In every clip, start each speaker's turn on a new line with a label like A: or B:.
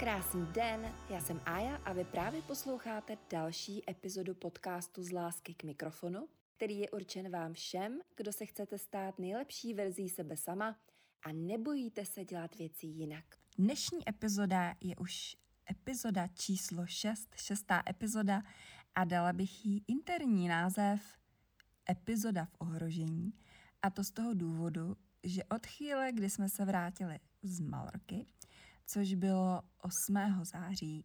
A: Krásný den, já jsem Aja a vy právě posloucháte další epizodu podcastu Z lásky k mikrofonu, který je určen vám všem, kdo se chcete stát nejlepší verzí sebe sama a nebojíte se dělat věci jinak.
B: Dnešní epizoda je už epizoda číslo 6, šestá epizoda a dala bych jí interní název Epizoda v ohrožení a to z toho důvodu, že od chvíle, kdy jsme se vrátili z Malorky, což bylo 8. září,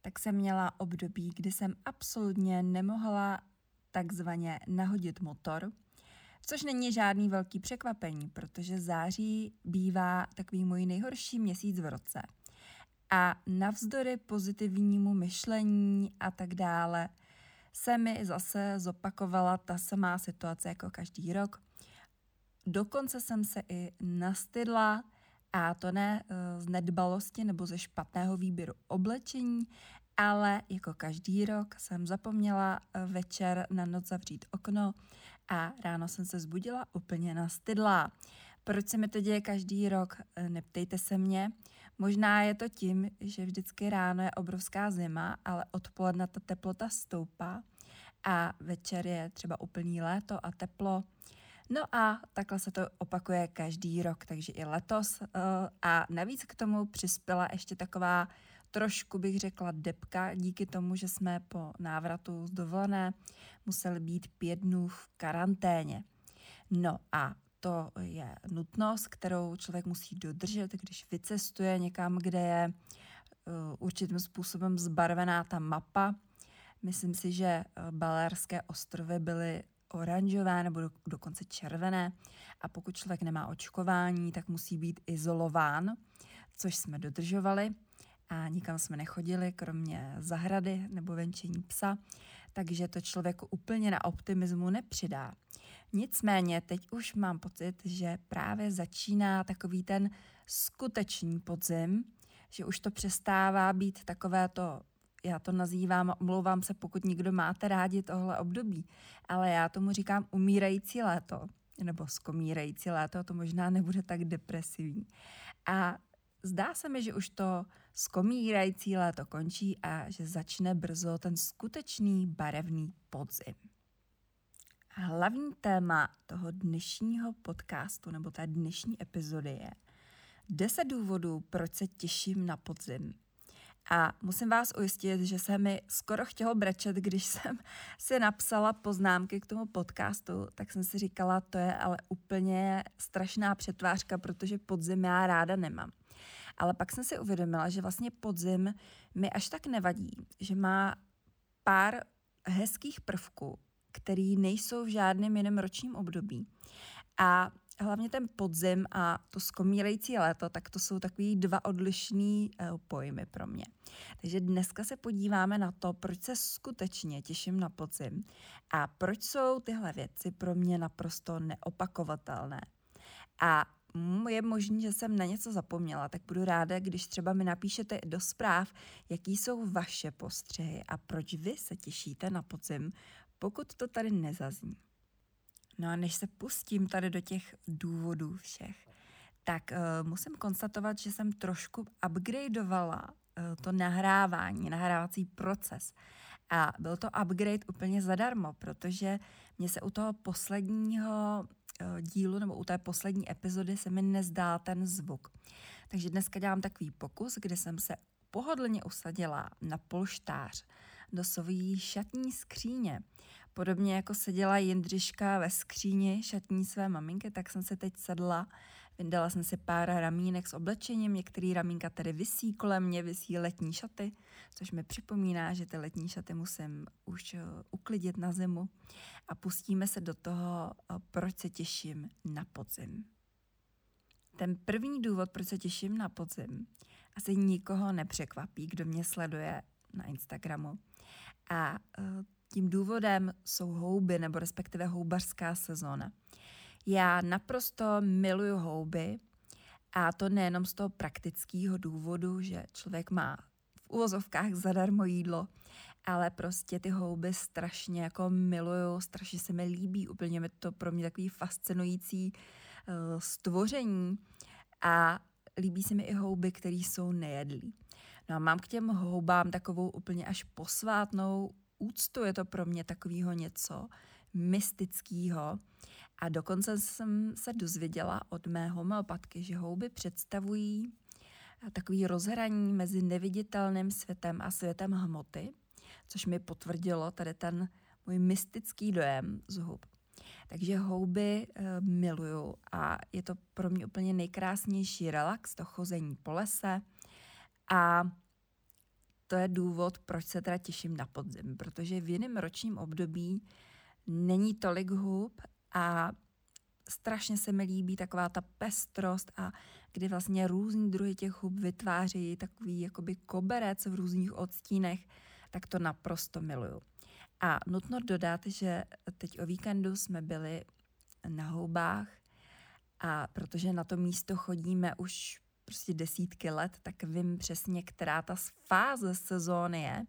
B: tak jsem měla období, kdy jsem absolutně nemohla takzvaně nahodit motor, což není žádný velký překvapení, protože září bývá takový můj nejhorší měsíc v roce. A navzdory pozitivnímu myšlení a tak dále se mi zase zopakovala ta samá situace jako každý rok. Dokonce jsem se i nastydla, a to ne eh, z nedbalosti nebo ze špatného výběru oblečení, ale jako každý rok jsem zapomněla eh, večer na noc zavřít okno a ráno jsem se zbudila úplně nastydlá. Proč se mi to děje každý rok? Eh, neptejte se mě. Možná je to tím, že vždycky ráno je obrovská zima, ale odpoledne ta teplota stoupá a večer je třeba úplný léto a teplo. No a takhle se to opakuje každý rok, takže i letos. Uh, a navíc k tomu přispěla ještě taková trošku bych řekla depka díky tomu, že jsme po návratu z dovolené museli být pět dnů v karanténě. No a to je nutnost, kterou člověk musí dodržet, když vycestuje někam, kde je uh, určitým způsobem zbarvená ta mapa. Myslím si, že Balérské ostrovy byly oranžové nebo do, dokonce červené a pokud člověk nemá očkování, tak musí být izolován, což jsme dodržovali a nikam jsme nechodili, kromě zahrady nebo venčení psa, takže to člověku úplně na optimismu nepřidá. Nicméně teď už mám pocit, že právě začíná takový ten skutečný podzim, že už to přestává být takové to já to nazývám, omlouvám se, pokud někdo máte rádi tohle období, ale já tomu říkám umírající léto, nebo skomírající léto, to možná nebude tak depresivní. A zdá se mi, že už to skomírající léto končí a že začne brzo ten skutečný barevný podzim. Hlavní téma toho dnešního podcastu nebo té dnešní epizody je 10 důvodů, proč se těším na podzim. A musím vás ujistit, že se mi skoro chtělo brečet, když jsem si napsala poznámky k tomu podcastu, tak jsem si říkala, to je ale úplně strašná přetvářka, protože podzim já ráda nemám. Ale pak jsem si uvědomila, že vlastně podzim mi až tak nevadí, že má pár hezkých prvků, který nejsou v žádném jiném ročním období. A hlavně ten podzim a to skomírající léto, tak to jsou takový dva odlišný uh, pojmy pro mě. Takže dneska se podíváme na to, proč se skutečně těším na podzim a proč jsou tyhle věci pro mě naprosto neopakovatelné. A je možné, že jsem na něco zapomněla, tak budu ráda, když třeba mi napíšete do zpráv, jaký jsou vaše postřehy a proč vy se těšíte na podzim, pokud to tady nezazní. No a než se pustím tady do těch důvodů všech, tak uh, musím konstatovat, že jsem trošku upgradeovala uh, to nahrávání, nahrávací proces. A byl to upgrade úplně zadarmo, protože mě se u toho posledního uh, dílu nebo u té poslední epizody se mi nezdál ten zvuk. Takže dneska dělám takový pokus, kde jsem se pohodlně usadila na polštář do své šatní skříně. Podobně jako seděla Jindřiška ve skříni šatní své maminky, tak jsem se teď sedla, vyndala jsem si pár ramínek s oblečením, některý ramínka tady visí kolem mě, visí letní šaty, což mi připomíná, že ty letní šaty musím už eh, uklidit na zimu a pustíme se do toho, eh, proč se těším na podzim. Ten první důvod, proč se těším na podzim, asi nikoho nepřekvapí, kdo mě sleduje na Instagramu. A uh, tím důvodem jsou houby, nebo respektive houbařská sezóna. Já naprosto miluju houby a to nejenom z toho praktického důvodu, že člověk má v uvozovkách zadarmo jídlo, ale prostě ty houby strašně jako miluju, strašně se mi líbí, úplně mi to pro mě takový fascinující uh, stvoření a líbí se mi i houby, které jsou nejedlí. No a mám k těm houbám takovou úplně až posvátnou úctu, je to pro mě takového něco mystického. A dokonce jsem se dozvěděla od mé homeopatky, že houby představují takový rozhraní mezi neviditelným světem a světem hmoty, což mi potvrdilo tady ten můj mystický dojem z hub. Takže houby e, miluju a je to pro mě úplně nejkrásnější relax, to chození po lese a to je důvod, proč se teda těším na podzim, protože v jiném ročním období není tolik hub a strašně se mi líbí taková ta pestrost a kdy vlastně různý druhy těch hub vytváří takový jakoby koberec v různých odstínech, tak to naprosto miluju. A nutno dodat, že teď o víkendu jsme byli na houbách a protože na to místo chodíme už prostě desítky let, tak vím přesně, která ta fáze sezóny je.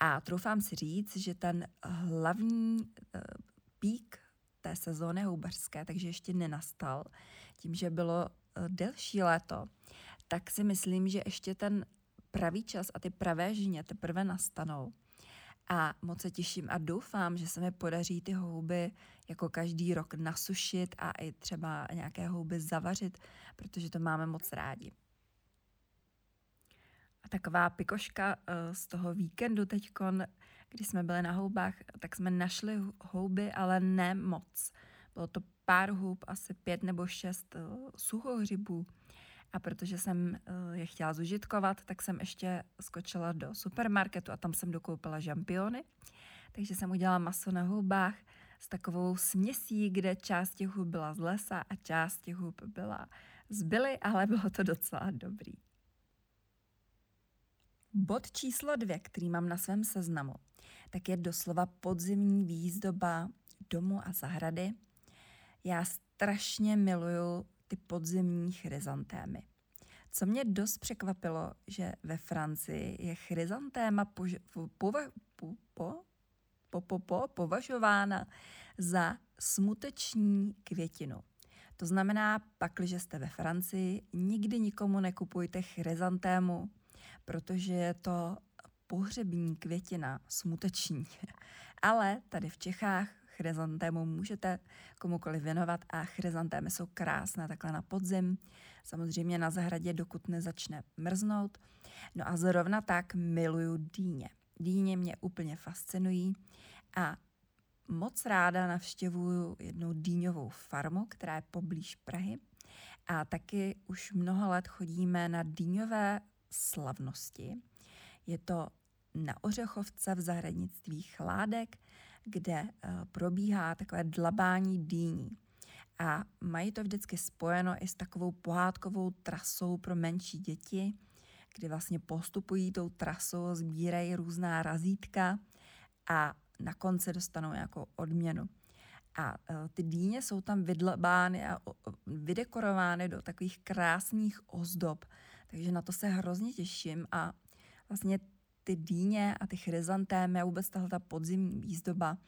B: A troufám si říct, že ten hlavní uh, pík té sezóny houbařské, takže ještě nenastal, tím, že bylo uh, delší léto, tak si myslím, že ještě ten pravý čas a ty pravé žně teprve nastanou. A moc se těším a doufám, že se mi podaří ty houby jako každý rok nasušit a i třeba nějaké houby zavařit, protože to máme moc rádi. A taková pikoška uh, z toho víkendu teďkon, když jsme byli na houbách, tak jsme našli houby, ale ne moc. Bylo to pár hub, asi pět nebo šest uh, suchohřibů. A protože jsem uh, je chtěla zužitkovat, tak jsem ještě skočila do supermarketu a tam jsem dokoupila žampiony. Takže jsem udělala maso na houbách s takovou směsí, kde část těch hub byla z lesa a část těch hub byla z byly, ale bylo to docela dobrý. Bod číslo dvě, který mám na svém seznamu, tak je doslova podzimní výzdoba domu a zahrady. Já strašně miluju ty podzimní chryzantémy. Co mě dost překvapilo, že ve Francii je chryzantéma považována za smuteční květinu. To znamená, pakliže jste ve Francii, nikdy nikomu nekupujte chryzantému, protože je to pohřební květina, smuteční. Ale tady v Čechách chryzantému můžete komukoliv věnovat a chryzantémy jsou krásné takhle na podzim, samozřejmě na zahradě, dokud nezačne mrznout. No a zrovna tak miluju dýně. Dýně mě úplně fascinují a moc ráda navštěvuju jednu dýňovou farmu, která je poblíž Prahy. A taky už mnoho let chodíme na dýňové slavnosti. Je to na Ořechovce v zahradnictví Chládek, kde uh, probíhá takové dlabání dýní. A mají to vždycky spojeno i s takovou pohádkovou trasou pro menší děti, kdy vlastně postupují tou trasou, sbírají různá razítka a na konci dostanou nějakou odměnu. A uh, ty dýně jsou tam vydlabány a vydekorovány do takových krásných ozdob, takže na to se hrozně těším a vlastně ty dýně a ty chryzantémy a vůbec tahle ta podzimní výzdoba,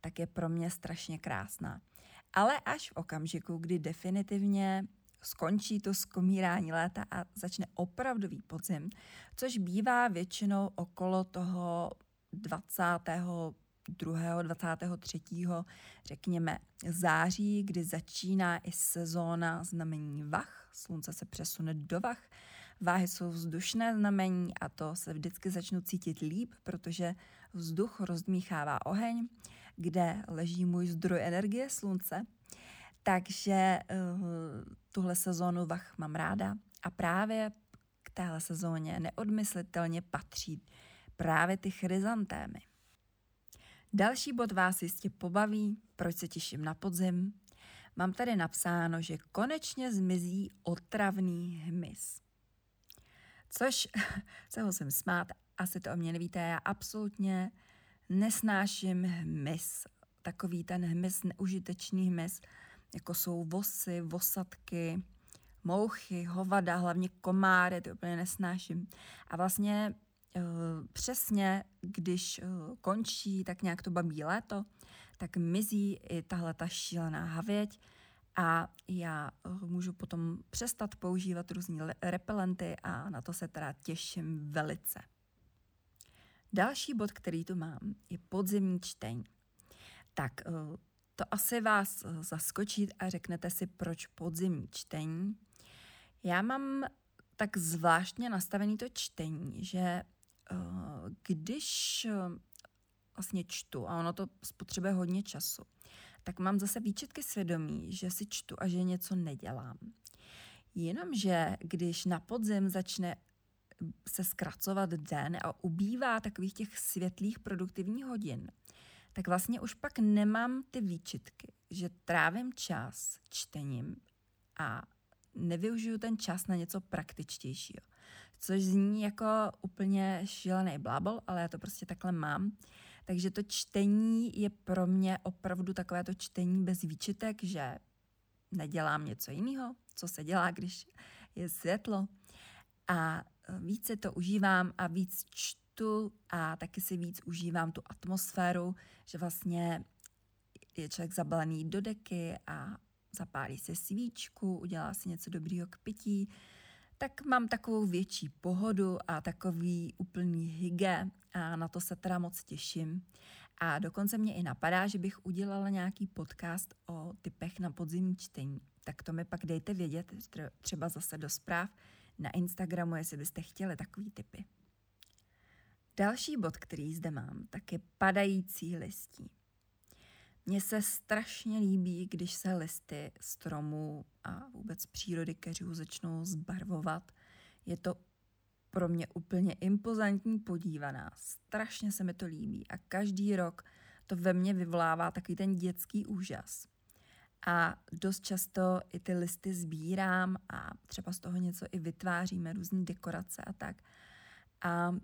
B: tak je pro mě strašně krásná. Ale až v okamžiku, kdy definitivně skončí to skomírání léta a začne opravdový podzim, což bývá většinou okolo toho 22. 23. řekněme září, kdy začíná i sezóna znamení vach, slunce se přesune do vach Váhy jsou vzdušné znamení a to se vždycky začnu cítit líp, protože vzduch rozdmíchává oheň, kde leží můj zdroj energie, slunce. Takže uh, tuhle sezónu vach mám ráda a právě k téhle sezóně neodmyslitelně patří právě ty chryzantémy. Další bod vás jistě pobaví, proč se těším na podzim. Mám tady napsáno, že konečně zmizí otravný hmyz. Což se musím smát, asi to o mě nevíte, já absolutně nesnáším hmyz. Takový ten hmyz, neužitečný hmyz, jako jsou vosy, vosatky, mouchy, hovada, hlavně komáry, to úplně nesnáším. A vlastně uh, přesně, když uh, končí tak nějak to babí léto, tak mizí i tahle ta šílená havěť a já eh, můžu potom přestat používat různé repelenty a na to se teda těším velice. Další bod, který tu mám, je podzimní čtení. Tak eh, to asi vás eh, zaskočí a řeknete si, proč podzimní čtení. Já mám tak zvláštně nastavený to čtení, že když vlastně čtu a ono to spotřebuje hodně času, tak mám zase výčetky svědomí, že si čtu a že něco nedělám. Jenomže když na podzim začne se zkracovat den a ubývá takových těch světlých produktivních hodin, tak vlastně už pak nemám ty výčitky, že trávím čas čtením a nevyužiju ten čas na něco praktičtějšího. Což zní jako úplně šílený blábol, ale já to prostě takhle mám. Takže to čtení je pro mě opravdu takové to čtení bez výčitek, že nedělám něco jiného, co se dělá, když je světlo. A více to užívám a víc čtu a taky si víc užívám tu atmosféru, že vlastně je člověk zabalený do deky a zapálí si svíčku, udělá si něco dobrýho k pití, tak mám takovou větší pohodu a takový úplný hygge a na to se teda moc těším. A dokonce mě i napadá, že bych udělala nějaký podcast o typech na podzimní čtení. Tak to mi pak dejte vědět, třeba zase do zpráv na Instagramu, jestli byste chtěli takový typy. Další bod, který zde mám, tak je padající listí. Mně se strašně líbí, když se listy stromů a vůbec přírody keřů začnou zbarvovat. Je to pro mě úplně impozantní podívaná. Strašně se mi to líbí a každý rok to ve mně vyvolává takový ten dětský úžas. A dost často i ty listy sbírám a třeba z toho něco i vytváříme, různé dekorace a tak. A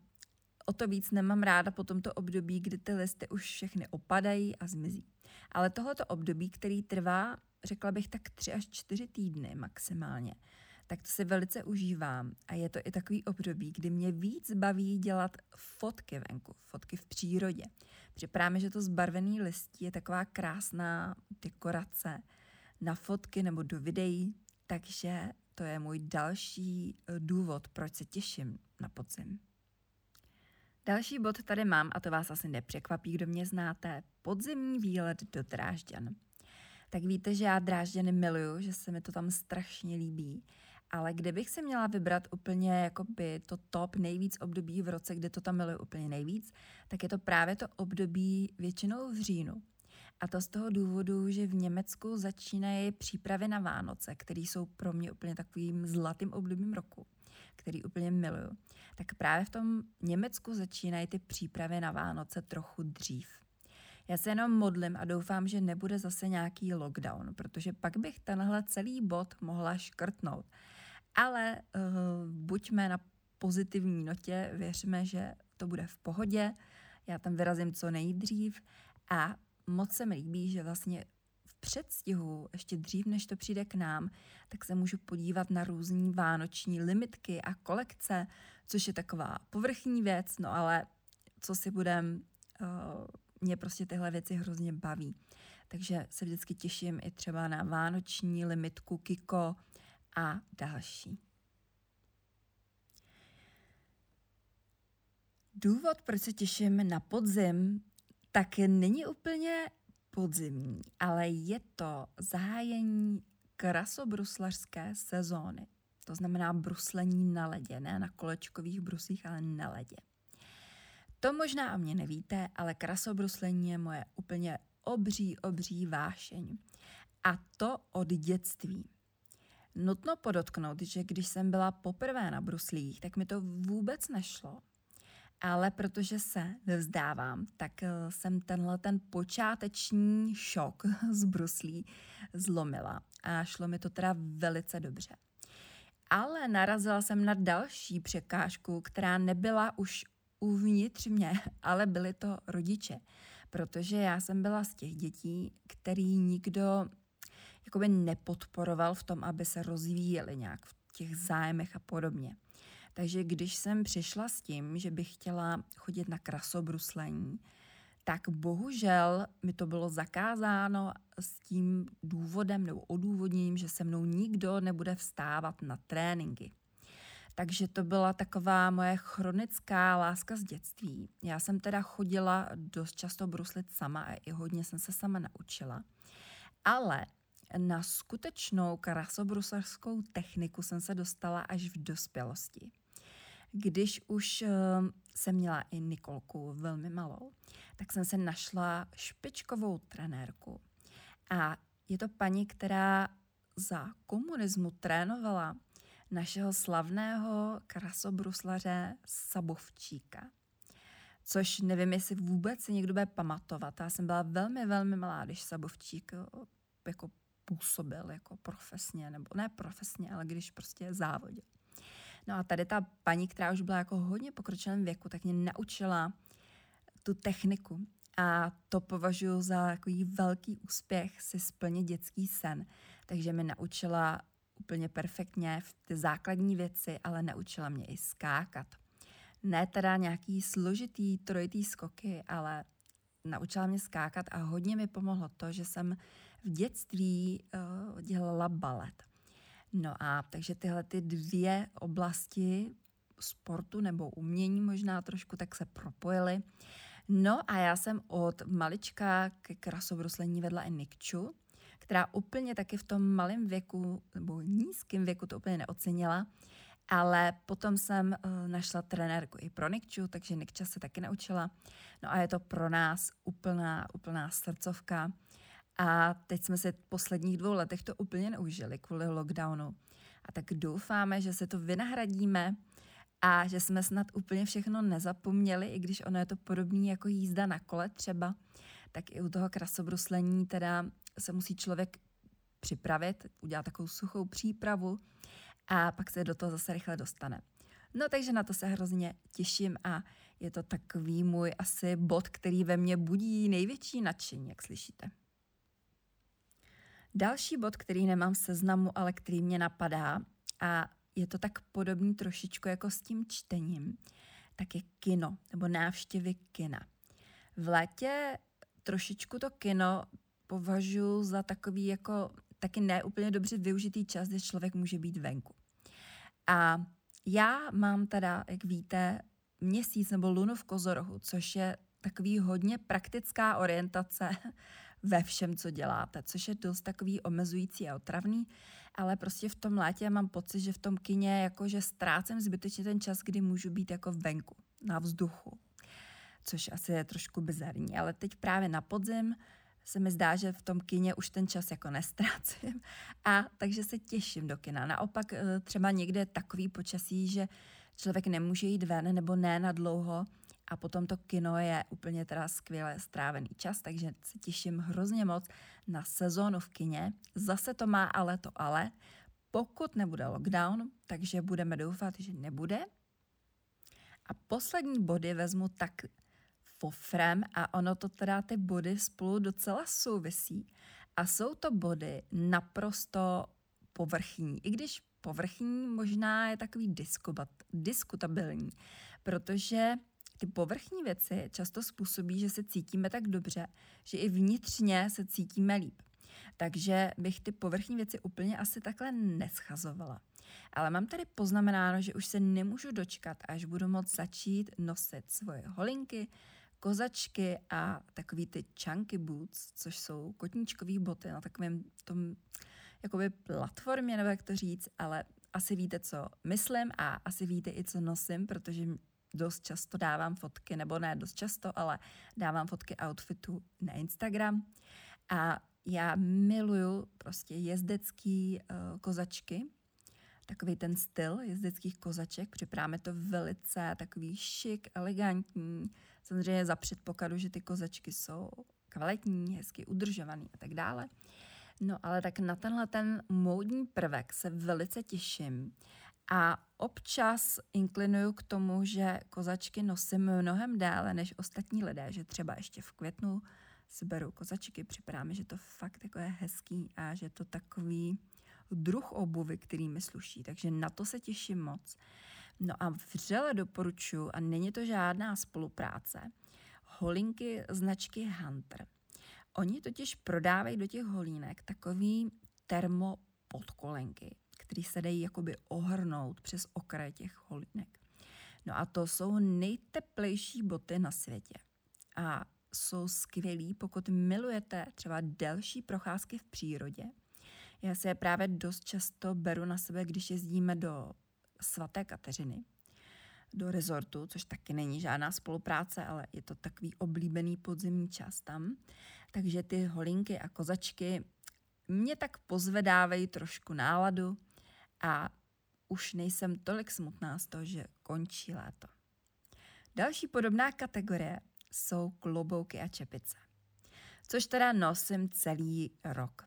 B: o to víc nemám ráda po tomto období, kdy ty listy už všechny opadají a zmizí. Ale tohleto období, který trvá, řekla bych tak tři až čtyři týdny maximálně, tak to si velice užívám. A je to i takový období, kdy mě víc baví dělat fotky venku, fotky v přírodě. Připravíme, že to zbarvený listí je taková krásná dekorace na fotky nebo do videí, takže to je můj další důvod, proč se těším na podzim. Další bod tady mám, a to vás asi nepřekvapí, kdo mě znáte, podzimní výlet do Drážďan. Tak víte, že já Drážďany miluju, že se mi to tam strašně líbí. Ale kdybych si měla vybrat úplně jakoby to top nejvíc období v roce, kde to tam miluju úplně nejvíc, tak je to právě to období většinou v říjnu. A to z toho důvodu, že v Německu začínají přípravy na Vánoce, které jsou pro mě úplně takovým zlatým obdobím roku který úplně miluju, tak právě v tom Německu začínají ty přípravy na Vánoce trochu dřív. Já se jenom modlím a doufám, že nebude zase nějaký lockdown, protože pak bych tenhle celý bod mohla škrtnout. Ale uh, buďme na pozitivní notě, věřme, že to bude v pohodě, já tam vyrazím co nejdřív a moc se mi líbí, že vlastně předstihu, ještě dřív, než to přijde k nám, tak se můžu podívat na různé vánoční limitky a kolekce, což je taková povrchní věc, no ale co si budem, uh, mě prostě tyhle věci hrozně baví. Takže se vždycky těším i třeba na vánoční limitku Kiko a další. Důvod, proč se těším na podzim, tak není úplně podzimní, ale je to zahájení krasobruslařské sezóny. To znamená bruslení na ledě, ne na kolečkových bruslích, ale na ledě. To možná o mě nevíte, ale krasobruslení je moje úplně obří, obří vášeň. A to od dětství. Nutno podotknout, že když jsem byla poprvé na bruslích, tak mi to vůbec nešlo ale protože se nevzdávám, tak eh, jsem tenhle ten počáteční šok z bruslí zlomila a šlo mi to teda velice dobře. Ale narazila jsem na další překážku, která nebyla už uvnitř mě, ale byly to rodiče. Protože já jsem byla z těch dětí, který nikdo jakoby nepodporoval v tom, aby se rozvíjeli nějak v těch zájmech a podobně. Takže když jsem přišla s tím, že bych chtěla chodit na krasobruslení, tak bohužel mi to bylo zakázáno s tím důvodem nebo odůvodněním, že se mnou nikdo nebude vstávat na tréninky. Takže to byla taková moje chronická láska z dětství. Já jsem teda chodila dost často bruslit sama a i hodně jsem se sama naučila. Ale na skutečnou krasobruslerskou techniku jsem se dostala až v dospělosti. Když už uh, jsem měla i Nikolku velmi malou, tak jsem se našla špičkovou trenérku. A je to paní, která za komunismu trénovala našeho slavného krasobruslaře Sabovčíka. Což nevím, jestli vůbec si někdo bude pamatovat. Já jsem byla velmi, velmi malá, když Sabovčík eh, jako působil jako profesně, nebo ne profesně, ale když prostě závodil. No a tady ta paní, která už byla jako hodně pokročilém věku, tak mě naučila tu techniku. A to považuji za takový velký úspěch si splnit dětský sen. Takže mi naučila úplně perfektně v ty základní věci, ale naučila mě i skákat. Ne teda nějaký složitý trojitý skoky, ale naučila mě skákat a hodně mi pomohlo to, že jsem v dětství uh, dělala balet. No a takže tyhle ty dvě oblasti sportu nebo umění možná trošku tak se propojily. No a já jsem od malička ke krasobruslení vedla i Nikču, která úplně taky v tom malém věku nebo nízkém věku to úplně neocenila, ale potom jsem uh, našla trenérku i pro Nikču, takže Nikča se taky naučila. No a je to pro nás úplná, úplná srdcovka. A teď jsme se posledních dvou letech to úplně neužili kvůli lockdownu. A tak doufáme, že se to vynahradíme a že jsme snad úplně všechno nezapomněli, i když ono je to podobné jako jízda na kole třeba, tak i u toho krasobruslení teda se musí člověk připravit, udělat takovou suchou přípravu a pak se do toho zase rychle dostane. No takže na to se hrozně těším a je to takový můj asi bod, který ve mně budí největší nadšení, jak slyšíte. Další bod, který nemám v seznamu, ale který mě napadá a je to tak podobný trošičku jako s tím čtením, tak je kino nebo návštěvy kina. V létě trošičku to kino považuji za takový jako taky neúplně dobře využitý čas, kde člověk může být venku. A já mám teda, jak víte, měsíc nebo lunu v Kozorohu, což je takový hodně praktická orientace ve všem, co děláte, což je dost takový omezující a otravný, ale prostě v tom létě mám pocit, že v tom kině jakože ztrácím zbytečně ten čas, kdy můžu být jako venku, na vzduchu, což asi je trošku bizarní, ale teď právě na podzim se mi zdá, že v tom kině už ten čas jako nestrácím a takže se těším do kina. Naopak eh, třeba někde takový počasí, že člověk nemůže jít ven nebo ne na dlouho, a potom to kino je úplně teda skvěle strávený čas, takže se těším hrozně moc na sezónu v kině. Zase to má ale to ale, pokud nebude lockdown, takže budeme doufat, že nebude. A poslední body vezmu tak fofrem a ono to teda ty body spolu docela souvisí. A jsou to body naprosto povrchní, i když povrchní možná je takový diskutabilní, protože ty povrchní věci často způsobí, že se cítíme tak dobře, že i vnitřně se cítíme líp. Takže bych ty povrchní věci úplně asi takhle neschazovala. Ale mám tady poznamenáno, že už se nemůžu dočkat, až budu moct začít nosit svoje holinky, kozačky a takový ty chunky boots, což jsou kotníčkové boty na takovém tom jakoby platformě, nebo jak to říct, ale asi víte, co myslím a asi víte i, co nosím, protože dost často dávám fotky, nebo ne dost často, ale dávám fotky outfitu na Instagram. A já miluju prostě jezdecký uh, kozačky, takový ten styl jezdeckých kozaček. Připravíme to velice takový šik, elegantní, samozřejmě za předpokladu, že ty kozačky jsou kvalitní, hezky udržovaný a tak dále. No ale tak na tenhle ten módní prvek se velice těším a občas inklinuju k tomu, že kozačky nosím mnohem déle než ostatní lidé, že třeba ještě v květnu si beru kozačky, připadá mi, že to fakt jako je hezký a že to takový druh obuvy, který mi sluší, takže na to se těším moc. No a vřele doporučuji, a není to žádná spolupráce, holinky značky Hunter. Oni totiž prodávají do těch holínek takový termopodkolenky, který se dají jakoby ohrnout přes okraj těch holínek. No a to jsou nejteplejší boty na světě. A jsou skvělí, pokud milujete třeba delší procházky v přírodě. Já se je právě dost často beru na sebe, když jezdíme do svaté Kateřiny, do rezortu, což taky není žádná spolupráce, ale je to takový oblíbený podzimní čas tam. Takže ty holinky a kozačky mě tak pozvedávají trošku náladu a už nejsem tolik smutná z toho, že končí léto. Další podobná kategorie jsou klobouky a čepice, což teda nosím celý rok.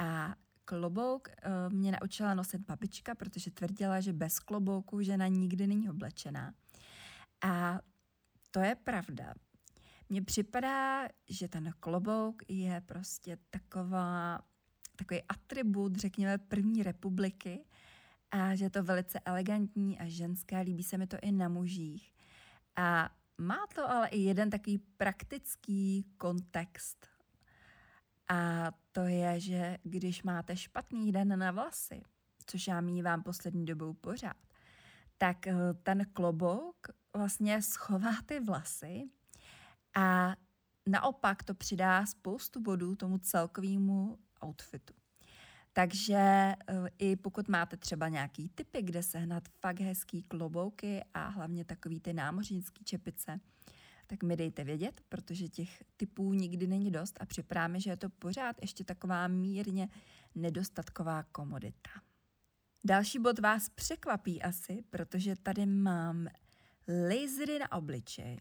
B: A klobouk uh, mě naučila nosit babička, protože tvrdila, že bez klobouku žena nikdy není oblečená. A to je pravda. Mně připadá, že ten klobouk je prostě taková, takový atribut, řekněme, první republiky a že je to velice elegantní a ženské, líbí se mi to i na mužích. A má to ale i jeden takový praktický kontext. A to je, že když máte špatný den na vlasy, což já mývám poslední dobou pořád, tak eh, ten klobouk vlastně schová ty vlasy a naopak to přidá spoustu bodů tomu celkovému outfitu. Takže eh, i pokud máte třeba nějaký typy, kde sehnat fakt hezký klobouky a hlavně takový ty námořnický čepice, tak mi dejte vědět, protože těch typů nikdy není dost a připravíme, že je to pořád ještě taková mírně nedostatková komodita. Další bod vás překvapí asi, protože tady mám lasery na obličej.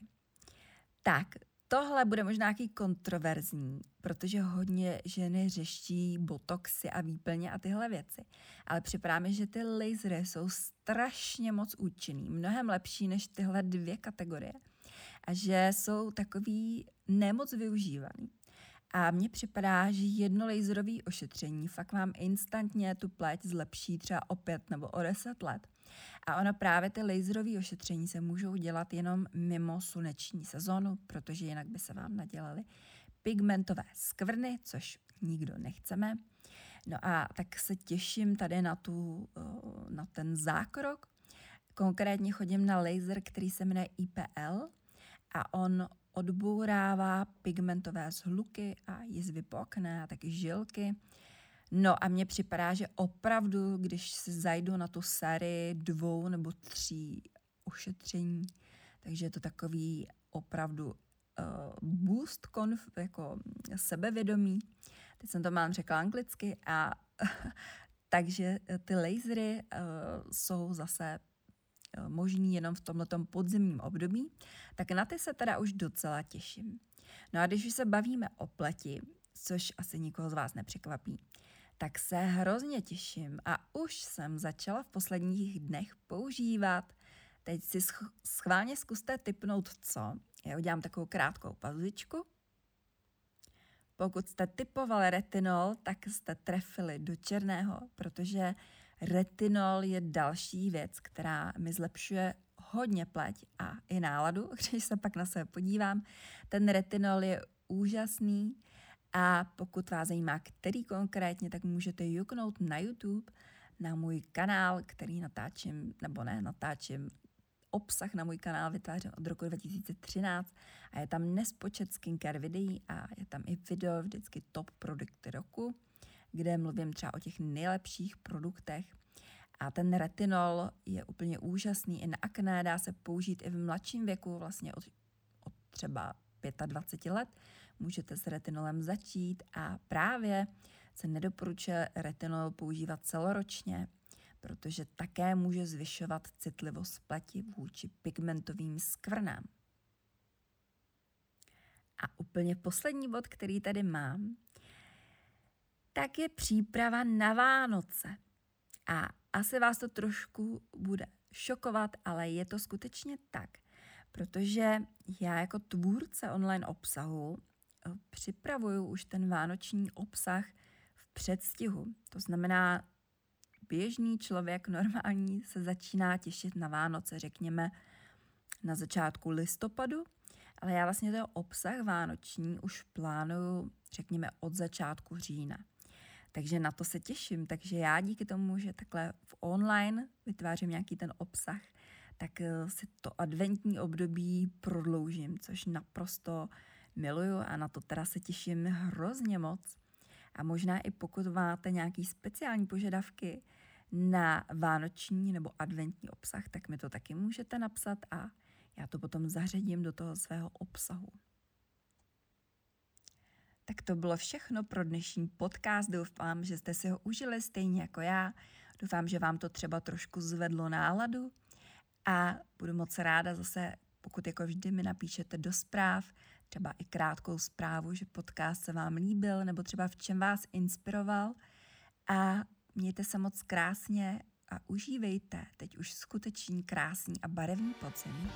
B: Tak, Tohle bude možná nějaký kontroverzní, protože hodně ženy řeší botoxy a výplně a tyhle věci. Ale připadá že ty lasery jsou strašně moc účinný, mnohem lepší než tyhle dvě kategorie. A že jsou takový nemoc využívaný. A mně připadá, že jedno laserové ošetření fakt vám instantně tu pleť zlepší třeba o pět nebo o deset let. A ono právě ty laserové ošetření se můžou dělat jenom mimo sluneční sezónu, protože jinak by se vám nadělaly pigmentové skvrny, což nikdo nechceme. No a tak se těším tady na, tu, eh, na ten zákrok. Konkrétně chodím na laser, který se jmenuje IPL a on odbourává pigmentové zhluky a jizvy po okne a taky žilky. No a mně připadá, že opravdu, když si zajdu na tu sérii dvou nebo tří ošetření, takže je to takový opravdu uh, boost konf, jako sebevědomí. Teď jsem to mám řekla anglicky a takže ty lasery uh, jsou zase uh, možný jenom v tomto podzimním období, tak na ty se teda už docela těším. No a když už se bavíme o pleti, což asi nikoho z vás nepřekvapí, tak se hrozně těším a už jsem začala v posledních dnech používat. Teď si schválně zkuste typnout co. Já udělám takovou krátkou pauzičku. Pokud jste typovali retinol, tak jste trefili do černého, protože retinol je další věc, která mi zlepšuje hodně pleť a i náladu, když se pak na sebe podívám. Ten retinol je úžasný, a pokud vás zajímá, který konkrétně, tak můžete juknout na YouTube na můj kanál, který natáčím, nebo ne, natáčím obsah na můj kanál vytvářím od roku 2013 a je tam nespočet skincare videí a je tam i video vždycky top produkty roku, kde mluvím třeba o těch nejlepších produktech. A ten retinol je úplně úžasný i na akné, dá se použít i v mladším věku, vlastně od, od třeba 25 let, můžete s retinolem začít a právě se nedoporučuje retinol používat celoročně, protože také může zvyšovat citlivost pleti vůči pigmentovým skvrnám. A úplně poslední bod, který tady mám, tak je příprava na Vánoce. A asi vás to trošku bude šokovat, ale je to skutečně tak, protože já jako tvůrce online obsahu Eh, připravuju už ten vánoční obsah v předstihu. To znamená, běžný člověk normální se začíná těšit na Vánoce, řekněme, na začátku listopadu Ale já vlastně ten obsah vánoční už plánuju, řekněme, od začátku října. Takže na to se těším. Takže já díky tomu, že takhle v online vytvářím nějaký ten obsah, tak eh, si to adventní období prodloužím, což naprosto miluju a na to teda se těším hrozně moc. A možná i pokud máte nějaký speciální požadavky na vánoční nebo adventní obsah, tak mi to taky můžete napsat a já to potom zařadím do toho svého obsahu. Tak to bylo všechno pro dnešní podcast. Doufám, že jste si ho užili stejně jako já. Doufám, že vám to třeba trošku zvedlo náladu a budu moc ráda zase, pokud jako vždy mi napíšete do zpráv, třeba i krátkou zprávu, že podcast se vám líbil nebo třeba v čem vás inspiroval a mějte se moc krásně a užívejte teď už skutečný krásný a barevný podzim.